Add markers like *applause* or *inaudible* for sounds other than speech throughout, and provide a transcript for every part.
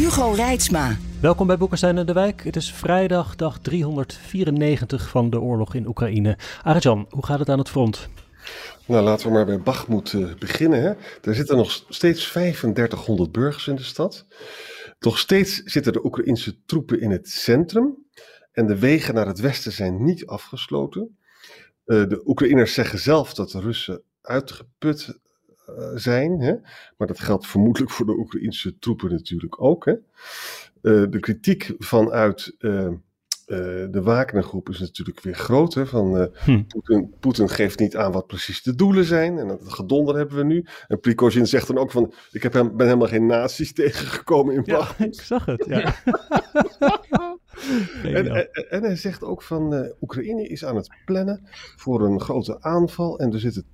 Hugo Reitsma. Welkom bij Boekenstein en de Wijk. Het is vrijdag, dag 394 van de oorlog in Oekraïne. Arjan, hoe gaat het aan het front? Nou, laten we maar bij Bachmoed uh, beginnen. Hè. Er zitten nog steeds 3500 burgers in de stad. Toch steeds zitten de Oekraïnse troepen in het centrum. En de wegen naar het westen zijn niet afgesloten. Uh, de Oekraïners zeggen zelf dat de Russen uitgeput zijn. Hè? Maar dat geldt vermoedelijk voor de Oekraïnse troepen natuurlijk ook. Hè? Uh, de kritiek vanuit de Wagnergroep is natuurlijk weer groot. Hè? Van, hm. Poetin, Poetin geeft niet aan wat precies de doelen zijn. En dat gedonder hebben we nu. En Prigozhin zegt dan ook van... Ik heb hem, ben helemaal geen nazi's *laughs* tegengekomen in Ja, ik zag het, ja. *laughs* En, en, en, hij zegt ook van uh, Oekraïne is aan het plannen voor een grote aanval. En er zitten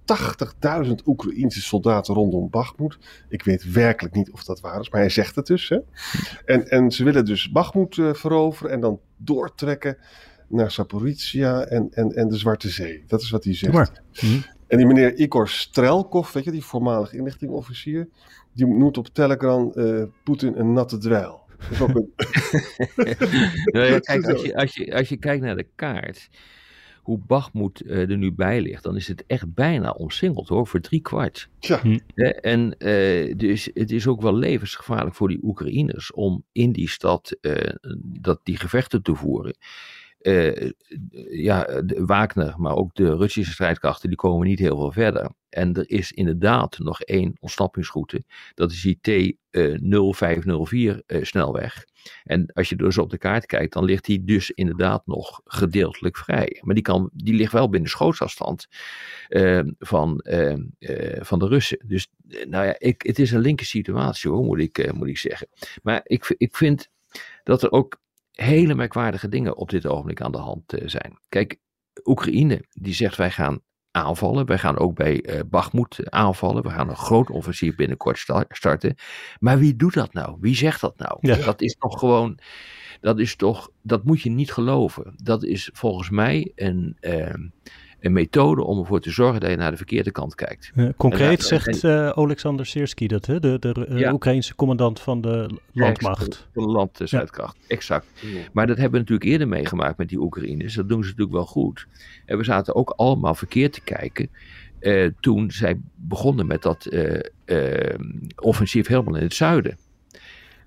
80.000 Oekraïnse soldaten rondom Bakhmut. Ik weet werkelijk niet of dat waar is, maar hij zegt het dus. Hè? En, en ze willen dus Bakhmut uh, veroveren en dan doortrekken naar Saporizia en, en, en de Zwarte Zee. Dat is wat hij zegt. Hm. En die meneer Igor Strelkov, weet je, die voormalig inlichtingofficier, die noemt op Telegram uh, Poetin een natte dweil. Ja, *laughs* *laughs* kijk, als je, als, je, als je kijkt naar de kaart, hoe Bachmoed uh, er nu bij ligt, dan is het echt bijna omsingeld hoor, voor drie kwart. Ja. Hm. en uh, dus het is ook wel levensgevaarlijk voor die Oekraïners om in die stad uh, dat, die gevechten te voeren. Uh, ja, Wagner, maar ook de Russische strijdkrachten, die komen niet heel veel verder. En er is inderdaad nog één ontsnappingsroute. Dat is die T0504 uh, snelweg. En als je dus op de kaart kijkt, dan ligt die dus inderdaad nog gedeeltelijk vrij. Maar die, kan, die ligt wel binnen schootsafstand uh, van, van de Russen. Dus nou ja, ik, het is een linker situatie hoor, moet ik, moet ik zeggen. Maar ik, ik vind dat er ook hele merkwaardige dingen op dit ogenblik aan de hand zijn. Kijk, Oekraïne die zegt wij gaan aanvallen. Wij gaan ook bij uh, aanvallen. We gaan een groot offensief binnenkort sta starten. Maar wie doet dat nou? Wie zegt dat nou? Ja. Dat is toch gewoon, dat is toch, dat moet je niet geloven. Dat is volgens mij een, uh, een methode om ervoor te zorgen dat je naar de verkeerde kant kijkt. Ja, concreet dat, zegt uh, Alexander Siersky dat, hè? de, de uh, ja. Oekraïnse commandant van de landmacht. Van de landzuidkracht, ja. exact. Maar dat hebben we natuurlijk eerder meegemaakt met die Oekraïners. Dat doen ze natuurlijk wel goed. En we zaten ook allemaal verkeerd te kijken. Uh, toen zij begonnen met dat offensief helemaal in het zuiden.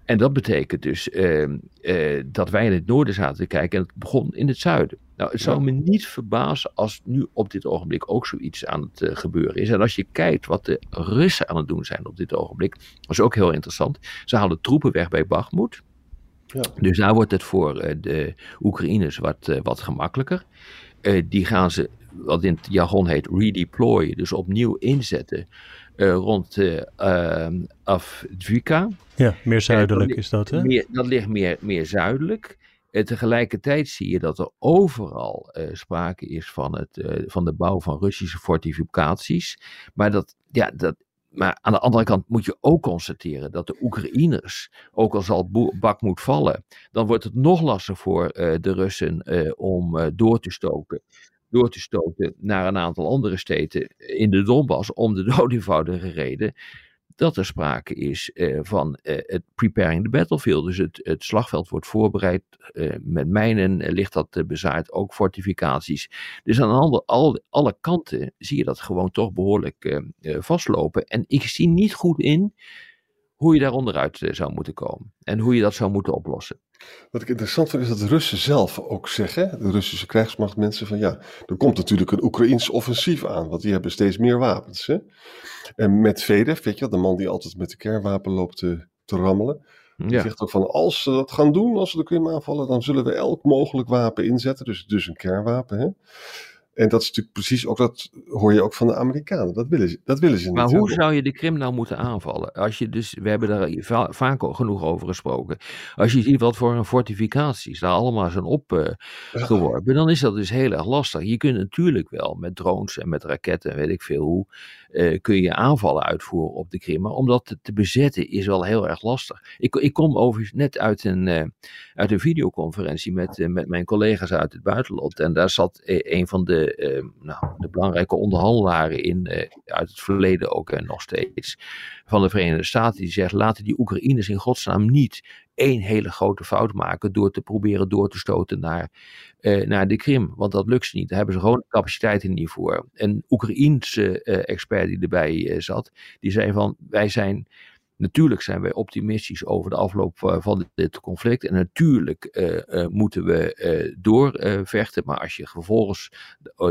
En dat betekent dus uh, uh, dat wij in het noorden zaten te kijken en het begon in het zuiden. Nou, het zou ja. me niet verbazen als nu op dit ogenblik ook zoiets aan het uh, gebeuren is. En als je kijkt wat de Russen aan het doen zijn op dit ogenblik, dat is ook heel interessant. Ze halen troepen weg bij Bakhmut. Ja. Dus daar wordt het voor de Oekraïners wat, wat gemakkelijker. die gaan ze, wat in het jargon heet, redeployen, dus opnieuw inzetten. Uh, rond uh, uh, Afdvika. Ja, meer zuidelijk is dat, hè? Meer, dat ligt meer, meer zuidelijk. En tegelijkertijd zie je dat er overal sprake is van, het, van de bouw van Russische fortificaties. Maar, dat, ja, dat, maar aan de andere kant moet je ook constateren dat de Oekraïners, ook al zal Bakhmut vallen, dan wordt het nog lastiger voor de Russen om door te stoken door te stoten naar een aantal andere steden in de Donbass om de dood eenvoudige reden dat er sprake is uh, van uh, het preparing the battlefield. Dus het, het slagveld wordt voorbereid. Uh, met mijnen ligt dat bezaaid, ook fortificaties. Dus aan alle, al, alle kanten zie je dat gewoon toch behoorlijk vastlopen. En ik zie niet goed in hoe je daar onderuit zou moeten komen. En hoe je dat zou moeten oplossen. Wat ik interessant vind is dat de Russen zelf ook zeggen, de Russische krijgsmachtmensen, van ja, er komt natuurlijk een Oekraïns offensief aan, want die hebben steeds meer wapens. Hè? En met Vedev, weet je wel, de man die altijd met de kernwapen loopt te, te rammelen, die zegt ook van als ze dat gaan doen, als ze de Krim aanvallen, dan zullen we elk mogelijk wapen inzetten, dus, dus een kernwapen. Hè? En dat is natuurlijk precies ook, dat hoor je ook van de Amerikanen. Dat willen ze, dat willen ze niet. Maar hoe hebben. zou je de Krim nou moeten aanvallen? Als je dus, we hebben daar va- vaak genoeg over gesproken. Als je ziet wat voor een fortificaties daar allemaal zijn opgeworpen, dan is dat dus heel erg lastig. Je kunt natuurlijk wel met drones en met raketten en weet ik veel hoe, eh, kun je aanvallen uitvoeren op de Krim. Maar om dat te, te bezetten is wel heel erg lastig. Ik, ik kom overigens net uit een, eh, uit een videoconferentie met, eh, met mijn collega's uit het buitenland. En daar zat eh, een van de, eh, nou, de belangrijke onderhandelaren in, eh, uit het verleden ook en nog steeds, van de Verenigde Staten. Die zegt, laten die Oekraïners in godsnaam niet één hele grote fout maken door te proberen door te stoten naar, eh, naar de Krim. Want dat lukt ze niet. Daar hebben ze gewoon de capaciteiten niet voor. Een Oekraïense eh, expert die erbij eh, zat, die zei van, wij zijn... Natuurlijk zijn wij optimistisch over de afloop eh, van dit, conflict. En natuurlijk eh, eh, moeten we doorvechten. maar als je vervolgens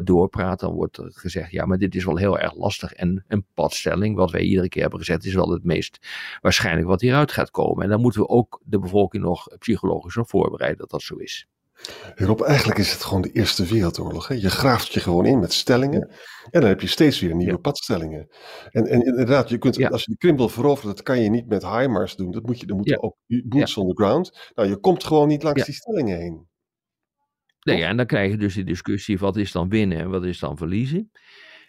doorpraat, dan wordt er gezegd: ja, maar dit is wel heel erg lastig. En een padstelling, wat wij iedere keer hebben gezet, is wel het meest waarschijnlijk wat hieruit gaat komen. En dan moeten we ook de bevolking nog psychologisch op voorbereiden dat dat zo is. Rob, eigenlijk is het gewoon de Eerste Wereldoorlog. Hè? Je graaft je gewoon in met stellingen. En dan heb je steeds weer nieuwe Ja. padstellingen. En, en inderdaad, je kunt, Ja. als je de Krim wil veroveren, dat kan je niet met HIMARS doen. Dat moet je, dan moeten Ja. ook boots on the ground. Nou, je komt gewoon niet langs die stellingen heen. Nee, en dan krijg je dus de discussie: wat is dan winnen en wat is dan verliezen?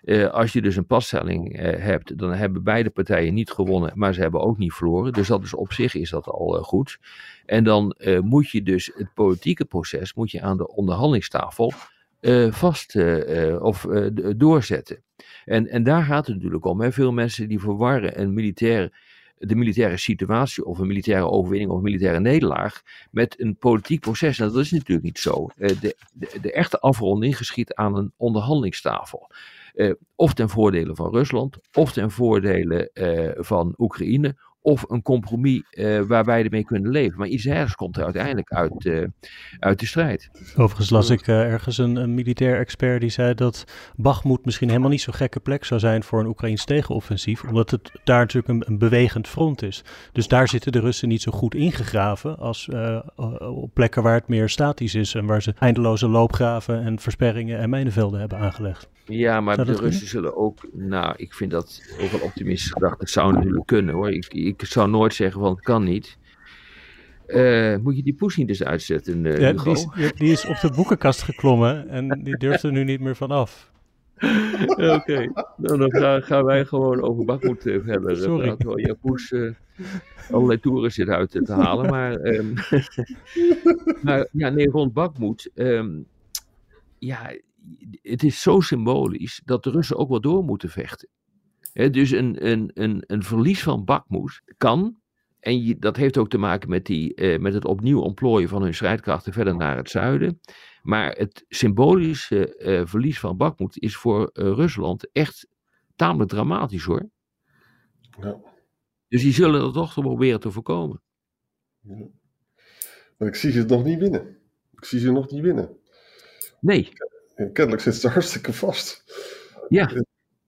Eh, als je dus een passtelling eh, hebt, dan hebben beide partijen niet gewonnen, maar ze hebben ook niet verloren. Dus dat is op zich is dat al eh, goed. En dan moet je dus het politieke proces moet je aan de onderhandelingstafel vast of doorzetten. En, en daar gaat het natuurlijk om. Hè. Veel mensen die verwarren een militair, de militaire situatie of een militaire overwinning of een militaire nederlaag met een politiek proces. En dat is natuurlijk niet zo. De, de, de echte afronding geschiet aan een onderhandelingstafel. Eh, of ten voordele van Rusland, of ten voordele eh, van Oekraïne, of een compromis eh, waar beide mee kunnen leven. Maar iets ergens komt er uiteindelijk uit, eh, uit de strijd. Overigens las ik eh, ergens een, een militair expert die zei dat Bakhmut misschien helemaal niet zo'n gekke plek zou zijn voor een Oekraïns tegenoffensief, omdat het daar natuurlijk een, een bewegend front is. Dus daar zitten de Russen niet zo goed ingegraven als op plekken waar het meer statisch is en waar ze eindeloze loopgraven en versperringen en mijnenvelden hebben aangelegd. Ja, maar de dat Russen zullen ook, nou, ik vind dat ook wel optimistisch gedacht. Het zou natuurlijk kunnen hoor. Ik, ik zou nooit zeggen van het kan niet. Eh, moet je die Poesin dus uitzetten, eh, Ja, die, is, die- die is op de boekenkast geklommen en die durft er nu niet meer van af. *laughs* Oké, nou, dan gaan, gaan wij gewoon over Bakmoed verder eh, Sorry. Japoes eh allerlei toeren zit uit te halen. Maar, ehm, *laughs* maar ja, nee, rond Bakmoed. ehm, ja, het is zo symbolisch dat de Russen ook wel door moeten vechten. Dus een, een, een, een verlies van Bakmoed kan. En je, dat heeft ook te maken met, die, eh, met het opnieuw ontplooien van hun strijdkrachten verder naar het zuiden. Maar het symbolische eh, verlies van Bakmoed is voor eh, Rusland echt tamelijk dramatisch hoor. Ja. Dus die zullen dat toch proberen te voorkomen. Maar ik zie ze nog niet winnen. Ik zie ze nog niet winnen. Nee, En kennelijk zit ze hartstikke vast. ja,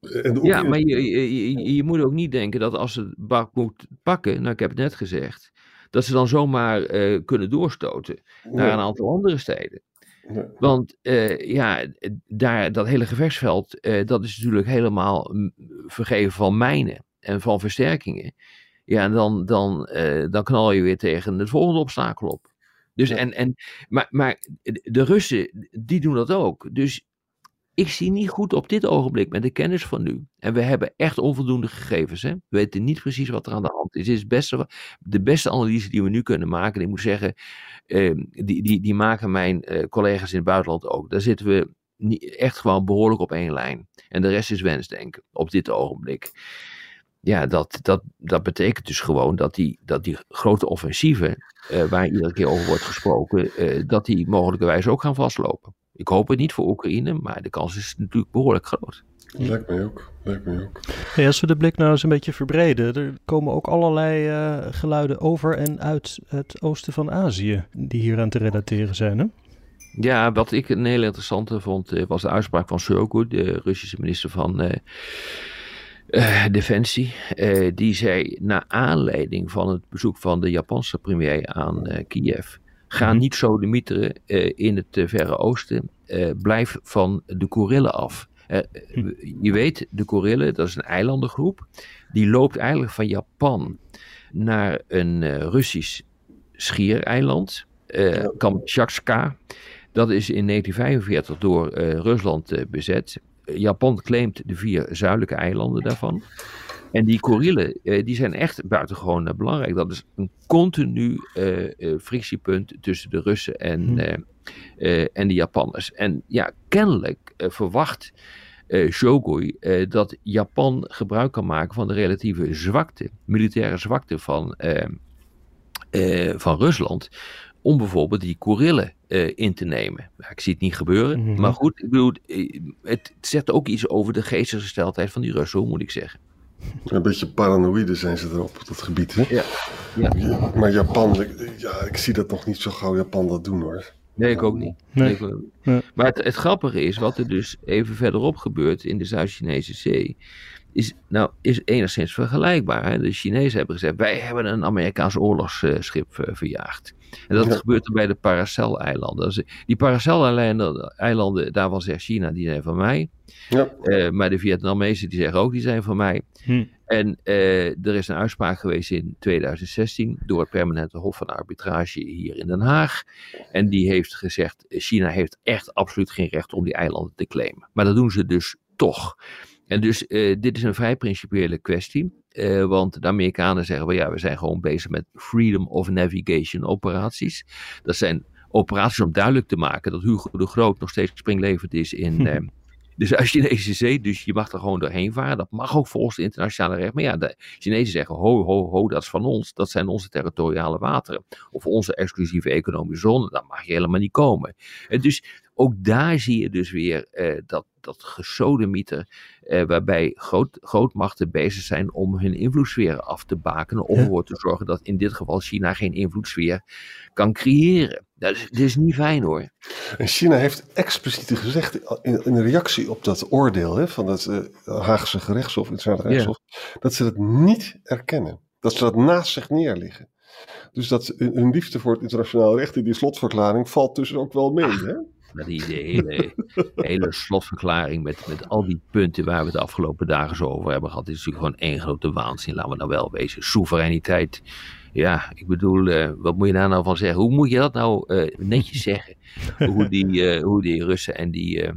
En ja maar je, je, je, moet ook niet denken dat als ze Bakmoed pakken, nou ik heb het net gezegd, dat ze dan zomaar eh, kunnen doorstoten naar een aantal andere steden. Want eh, ja, daar, dat hele gevechtsveld, eh, dat is natuurlijk helemaal mm, vergeven van mijnen en van versterkingen. Ja, en dan, dan, dan knal je weer tegen het volgende obstakel op. Dus Ja. en, en, maar, maar de Russen, die doen dat ook. Dus ik zie niet goed op dit ogenblik met de kennis van nu. En we hebben echt onvoldoende gegevens. Hè? We weten niet precies wat er aan de hand is. Het is de beste analyse die we nu kunnen maken. En ik moet zeggen, eh, die, die, die maken mijn eh, collega's in het buitenland ook. Daar zitten we niet, echt gewoon behoorlijk op één lijn. En de rest is wensdenken op dit ogenblik. Ja, dat, dat, dat betekent dus gewoon dat die, dat die grote offensieven, eh, waar iedere keer over wordt gesproken, eh, dat die mogelijkerwijs ook gaan vastlopen. Ik hoop het niet voor Oekraïne, maar de kans is natuurlijk behoorlijk groot. Lijkt mij ook. Lijkt mij ook. Hey, als we de blik nou eens een beetje verbreden, er komen ook allerlei eh, geluiden over en uit het oosten van Azië die hier aan te relateren zijn. Hè? Ja, wat ik een heel interessante vond, eh, was de uitspraak van Shoigu, de Russische minister van eh, Defensie. Eh, die zei, naar aanleiding van het bezoek van de Japanse premier aan eh, Kiev, Ga niet zo de mieteren eh, in het eh, Verre Oosten. Eh, blijf van de Korillen af. Hm. Je weet, de Korillen, dat is een eilandengroep. Die loopt eigenlijk van Japan naar een Russisch schiereiland. Kamchatka. Dat is in 1945 door Rusland bezet. Japan claimt de vier zuidelijke eilanden daarvan. En die Korillen, eh, die zijn echt buitengewoon eh, belangrijk. Dat is een continu eh, frictiepunt tussen de Russen en, Hmm. eh, en de Japanners. En ja, kennelijk verwacht eh Shogui dat Japan gebruik kan maken van de relatieve zwakte, militaire zwakte van, van Rusland. Om bijvoorbeeld die Korillen eh, in te nemen. Ja, ik zie het niet gebeuren. Mhm. Maar goed, ik bedoel, het zegt ook iets over de geestesgesteldheid van die Russen, moet ik zeggen. Een beetje paranoïde zijn ze erop, op dat gebied. Hè? Ja. Ja. Ja, Maar Japan, ik- ja, ik zie dat nog niet zo gauw Japan dat doen hoor. Nee, ik ook niet. Nee. Nee, ik ook niet. Nee. Maar het, het grappige is, wat er dus even verderop gebeurt in de Zuid-Chinese Zee, is, nou, is enigszins vergelijkbaar. Hè? De Chinezen hebben gezegd, wij hebben een Amerikaans oorlogsschip eh, verjaagd. En dat Ja. gebeurt er bij de Paracel-eilanden. Dus die Paracel-eilanden, eilanden, daarvan zegt China, die zijn van mij. Ja, Eh, maar de Vietnamezen die zeggen ook, die zijn van mij. Hm. En eh, er is een uitspraak geweest in 2016 door het permanente hof van arbitrage hier in Den Haag. En die heeft gezegd, China heeft echt absoluut geen recht om die eilanden te claimen. Maar dat doen ze dus toch. En dus eh, dit is een vrij principiële kwestie. eh, want de Amerikanen zeggen, wel ja, we zijn gewoon bezig met freedom of navigation operaties. Dat zijn operaties om duidelijk te maken dat Hugo de Groot nog steeds springlevend is in, *laughs* eh, de Zuid-Chinese zee. Dus je mag er gewoon doorheen varen. Dat mag ook volgens het internationale recht. Maar ja, de Chinezen zeggen: ho, ho, ho, dat is van ons. Dat zijn onze territoriale wateren. Of onze exclusieve economische zone. Daar mag je helemaal niet komen. En dus ook daar zie je dus weer eh, dat, dat gesodemieter. Eh, waarbij groot, grootmachten bezig zijn om hun invloedssfeer af te bakenen. Om ervoor te zorgen dat in dit geval China geen invloedssfeer kan creëren. Dat is, dat is niet fijn hoor. En China heeft expliciet gezegd in, in reactie op dat oordeel hè, van het eh, Haagse gerechtshof, het internationale gerechtshof, dat ze het niet erkennen. Dat ze dat naast zich neerleggen. Dus dat hun liefde voor het internationaal recht in die slotverklaring valt dus ook wel mee. Hè? Maar die hele, hele slotverklaring met, met al die punten waar we het de afgelopen dagen zo over hebben gehad, is natuurlijk gewoon één grote waanzin. Laten we nou wel wezen. Soevereiniteit. Ja, ik bedoel, eh, wat moet je daar nou van zeggen? Hoe moet je dat nou eh, netjes *laughs* zeggen? Hoe die, eh, hoe die Russen en die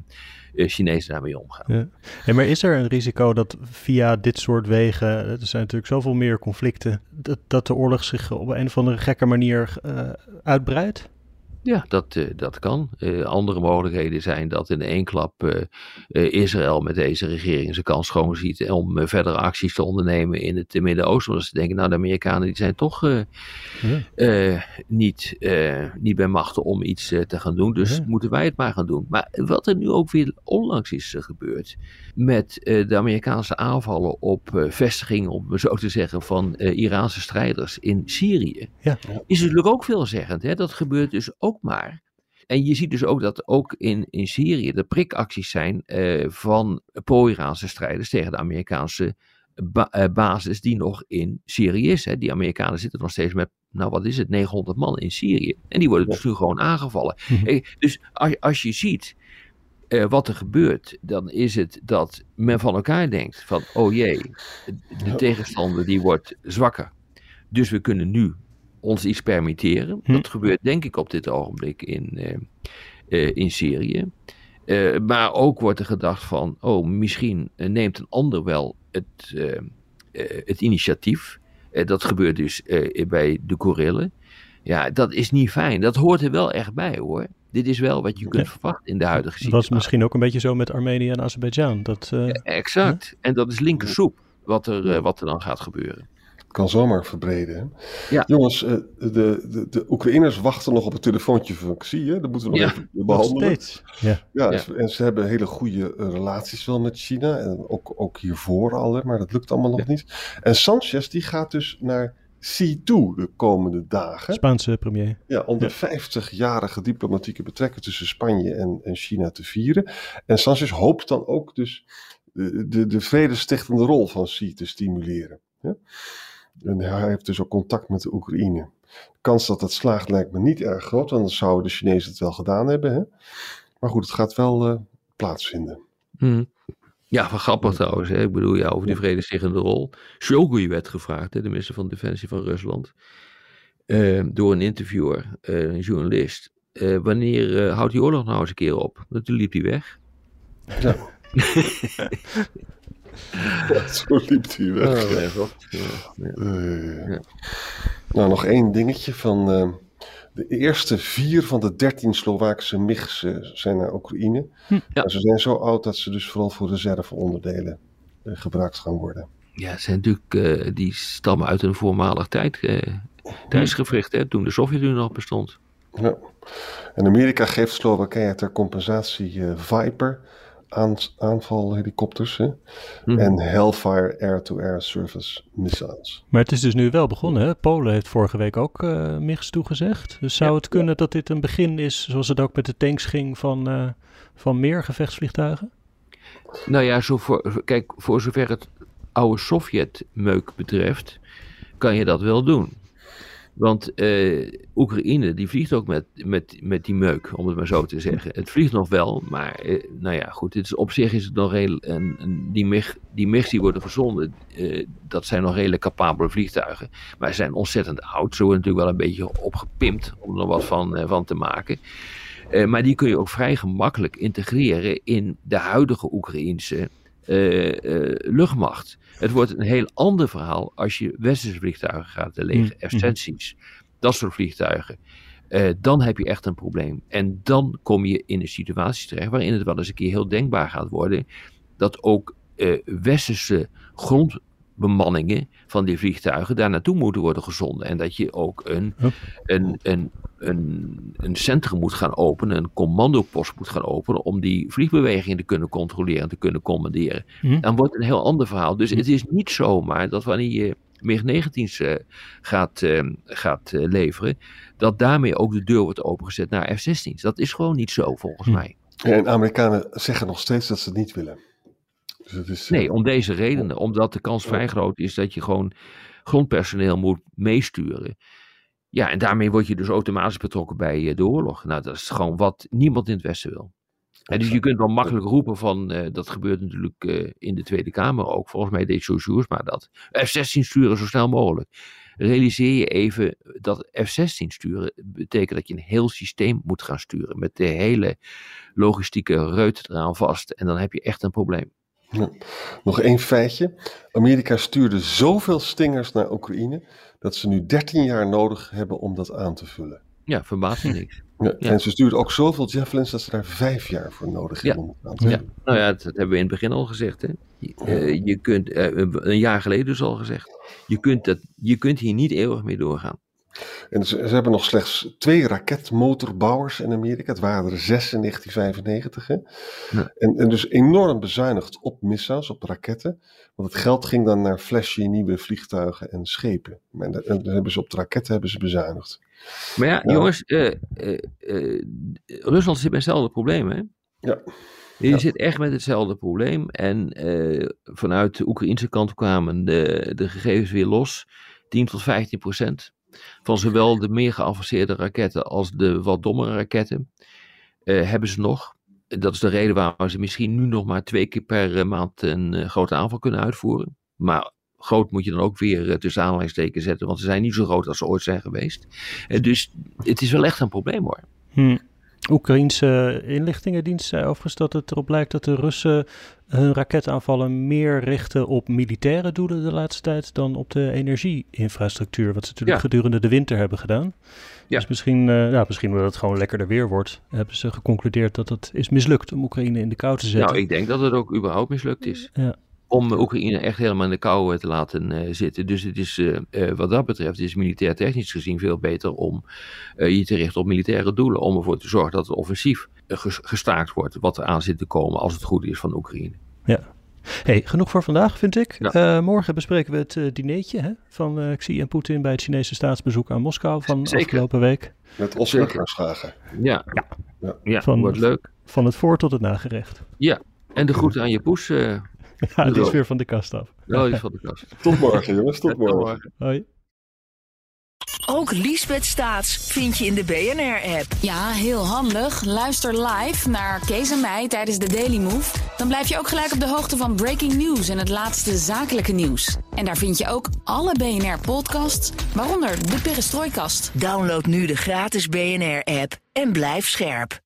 Chinezen daarmee omgaan. Ja. Hey, maar is er een risico dat via dit soort wegen, er zijn natuurlijk zoveel meer conflicten, dat, dat de oorlog zich op een of andere gekke manier uitbreidt? Ja, dat, eh, dat kan. Eh, andere mogelijkheden zijn dat in één klap eh, Israël met deze regering zijn kans schoon ziet om verdere acties te ondernemen in het Midden-Oosten. Want ze denken, nou de Amerikanen die zijn toch Ja. niet, niet bij machten om iets te gaan doen. Dus Ja. moeten wij het maar gaan doen. Maar wat er nu ook weer onlangs is gebeurd met de Amerikaanse aanvallen op vestigingen, om zo te zeggen, van Iraanse strijders in Syrië. Ja. Is natuurlijk ook veelzeggend. Hè? Dat gebeurt dus ook maar. En je ziet dus ook dat ook in, in Syrië de prikacties zijn eh, van pro-Iraanse strijders tegen de Amerikaanse ba- eh, basis die nog in Syrië is. Hè. Die Amerikanen zitten nog steeds met, nou wat is het, 900 man in Syrië. En die worden dus nu gewoon aangevallen. Mhm. Dus als, als je ziet eh, wat er gebeurt, dan is het dat men van elkaar denkt van, oh jee, de tegenstander die wordt zwakker. Dus we kunnen nu ons iets permitteren. Hm. Dat gebeurt denk ik op dit ogenblik in, eh, eh, in Syrië. Eh, maar ook wordt er gedacht van, oh, misschien neemt een ander wel het, het initiatief. Dat gebeurt dus bij de Korillen. Ja, dat is niet fijn. Dat hoort er wel echt bij hoor. Dit is wel wat je kunt Ja. verwachten in de huidige Dat situatie. was misschien ook een beetje zo met Armenië en Azerbeidzjan. Dat, eh, Exact. En dat is linkersoep wat er, wat er dan gaat gebeuren. Kan zomaar verbreden. Hè? Ja. Jongens, eh, de, de, de Oekraïners wachten nog op het telefoontje van Xi. Hè? Dat moeten we nog Ja. even nog behandelen. steeds. Ja. Ja, Ja. en ze hebben hele goede eh, relaties wel met China. En ook, ook hiervoor al, hè, maar dat lukt allemaal nog Ja. niet. En Sanchez die gaat dus naar Xi toe de komende dagen. Spaanse premier. Ja, om de Ja. 50-jarige diplomatieke betrekkingen tussen Spanje en, en China te vieren. En Sanchez hoopt dan ook dus de, de, de vredestichtende rol van Xi te stimuleren. Ja? En hij heeft dus ook contact met de Oekraïne. De kans dat dat slaagt lijkt me niet erg groot, want dan zouden de Chinezen het wel gedaan hebben. Hè? Maar goed, het gaat wel uh, plaatsvinden. Hmm. Ja, van grappig trouwens. Hè? Ik bedoel, ja, over die vredestiggende rol. Shogun werd gevraagd, hè, de minister van Defensie van Rusland, uh, door een interviewer, uh, een journalist. wanneer houdt die oorlog nou eens een keer op? Toen liep hij weg. Ja. *laughs* *laughs* zo liep hij weg. Oh, ja. Ja. Ja. Nou, nog één dingetje van de eerste vier van de dertien Slovaakse MIGs uh, zijn naar Oekraïne. Hm, ja. Ze zijn zo oud dat ze dus vooral voor reserveonderdelen uh, gebruikt gaan worden. Ja, zijn natuurlijk, uh, die stammen uit een voormalig tijd, tijdsgevricht, hè, toen de Sovjet-Unie nog bestond. Ja. En Amerika geeft Slowakije ter compensatie Viper aanvalhelikopters hè? Mhm. en Hellfire Air-to-Air Service missiles. Maar het is dus nu wel begonnen. Hè? Polen heeft vorige week ook uh, MIGs toegezegd. Dus zou het kunnen dat dit een begin is, zoals het ook met de tanks ging, van, uh, van meer gevechtsvliegtuigen? Nou ja, zo voor, kijk, voor zover het oude Sovjet-meuk betreft, kan je dat wel doen. Want uh, Oekraïne die vliegt ook met, met, met die meuk, om het maar zo te zeggen. Het vliegt nog wel, maar uh, nou ja, goed. Is, op zich is het nog heel. Die, MIG, die MIGs die worden verzonden, uh, dat zijn nog redelijk capabele vliegtuigen. Maar ze zijn ontzettend oud. Ze worden natuurlijk wel een beetje opgepimpt om er wat van, van te maken. maar die kun je ook vrij gemakkelijk integreren in de huidige Oekraïnse luchtmacht. Het wordt een heel ander verhaal als je westerse vliegtuigen gaat legen, mm. F-16's, dat soort vliegtuigen. Uh, dan heb je echt een probleem. En dan kom je in een situatie terecht waarin het wel eens een keer heel denkbaar gaat worden dat ook westerse grondbemanningen van die vliegtuigen daar naartoe moeten worden gezonden. En dat je ook een, een, een, een, een centrum moet gaan openen, een commandopost moet gaan openen om die vliegbewegingen te kunnen controleren en te kunnen commanderen. Hm. Dan wordt het een heel ander verhaal. Dus hm. het is niet zomaar dat wanneer je MiG-19's uh, gaat, uh, gaat uh, leveren, dat daarmee ook de deur wordt opengezet naar F-16's. Dat is gewoon niet zo volgens hm. mij. en Amerikanen zeggen nog steeds dat ze het niet willen. Dus het is, nee, om deze redenen. Omdat de kans vrij groot is dat je gewoon grondpersoneel moet meesturen. Ja, en daarmee word je dus automatisch betrokken bij eh, de oorlog. Nou, dat is gewoon wat niemand in het Westen wil. En dus je kunt wel makkelijk roepen van, uh, dat gebeurt natuurlijk uh, in de Tweede Kamer ook. Volgens mij deed Sojours maar dat. F-16 sturen zo snel mogelijk. Realiseer je even dat F-16 sturen betekent dat je een heel systeem moet gaan sturen. Met de hele logistieke reut eraan vast. En dan heb je echt een probleem. Ja. Nog één feitje. Amerika stuurde zoveel stingers naar Oekraïne dat ze nu 13 jaar nodig hebben om dat aan te vullen. Ja, verbaast me niks. *laughs* Ja, En ze stuurden ook zoveel javelins dat ze daar vijf jaar voor nodig hebben om het aan te vullen. Nou ja, dat, hebben we in het begin al gezegd. Hè? Je, uh, je kunt, uh, een jaar geleden dus al gezegd, je kunt, dat, je kunt hier niet eeuwig mee doorgaan. En ze, ze, hebben nog slechts twee raketmotorbouwers in Amerika. Het waren er zes in 1995. Hè? Ja. En, en, dus enorm bezuinigd op missiles, op raketten. Want het geld ging dan naar flashy nieuwe vliegtuigen en schepen. En dan hebben ze op de raketten hebben ze bezuinigd. Maar ja, nou, jongens, uh, uh, uh, Rusland zit met hetzelfde probleem, hè? Ja. Je ja. zit echt met hetzelfde probleem. En vanuit de Oekraïnse kant kwamen de, de gegevens weer los. 10 tot 15 procent van zowel de meer geavanceerde raketten als de wat dommere raketten uh, hebben ze nog. Dat is de reden waarom ze misschien nu nog maar twee keer per uh, maand een uh, grote aanval kunnen uitvoeren. Maar groot moet je dan ook weer tussen aanhalingstekens zetten, want ze zijn niet zo groot als ze ooit zijn geweest. dus het is wel echt een probleem hoor. Hm. Oekraïense inlichtingendienst zei overigens dat het erop lijkt dat de Russen hun raketaanvallen meer richten op militaire doelen de laatste tijd dan op de energieinfrastructuur. Wat ze natuurlijk ja. gedurende de winter hebben gedaan. Ja. Dus misschien, uh, ja, misschien omdat het gewoon lekkerder weer wordt, hebben ze geconcludeerd dat het is mislukt om Oekraïne in de kou te zetten. Nou, ik denk dat het ook überhaupt mislukt is. Ja om Oekraïne echt helemaal in de kou te laten uh, zitten. Dus het is uh, uh, wat dat betreft is militair technisch gezien veel beter om je te richten op militaire doelen. Om ervoor te zorgen dat het offensief gestaakt wordt. Wat er aan zit te komen als het goed is van Oekraïne. Ja. Hey, genoeg voor vandaag, vind ik. Ja. morgen bespreken we het uh, dineetje hè, van Xi en Poetin bij het Chinese staatsbezoek aan Moskou van Zeker. afgelopen week. Met Oscar-vragen. Ja, ja. ja. ja. van, wordt leuk. Van het voor tot het nagerecht. Ja, en de groeten aan je poes. Ja, die is weer van de kast af. Ja, die is van de kast. *laughs* Tot morgen, jongens. Tot Tot morgen. morgen. Hoi. Ook Liesbeth Staats vind je in de BNR-app. Ja, heel handig. Luister live naar Kees en mij tijdens de Daily Move. Dan blijf je ook gelijk op de hoogte van breaking news en het laatste zakelijke nieuws. En daar vind je ook alle BNR-podcasts, waaronder de Perestrooikast. Download nu de gratis BNR-app en blijf scherp.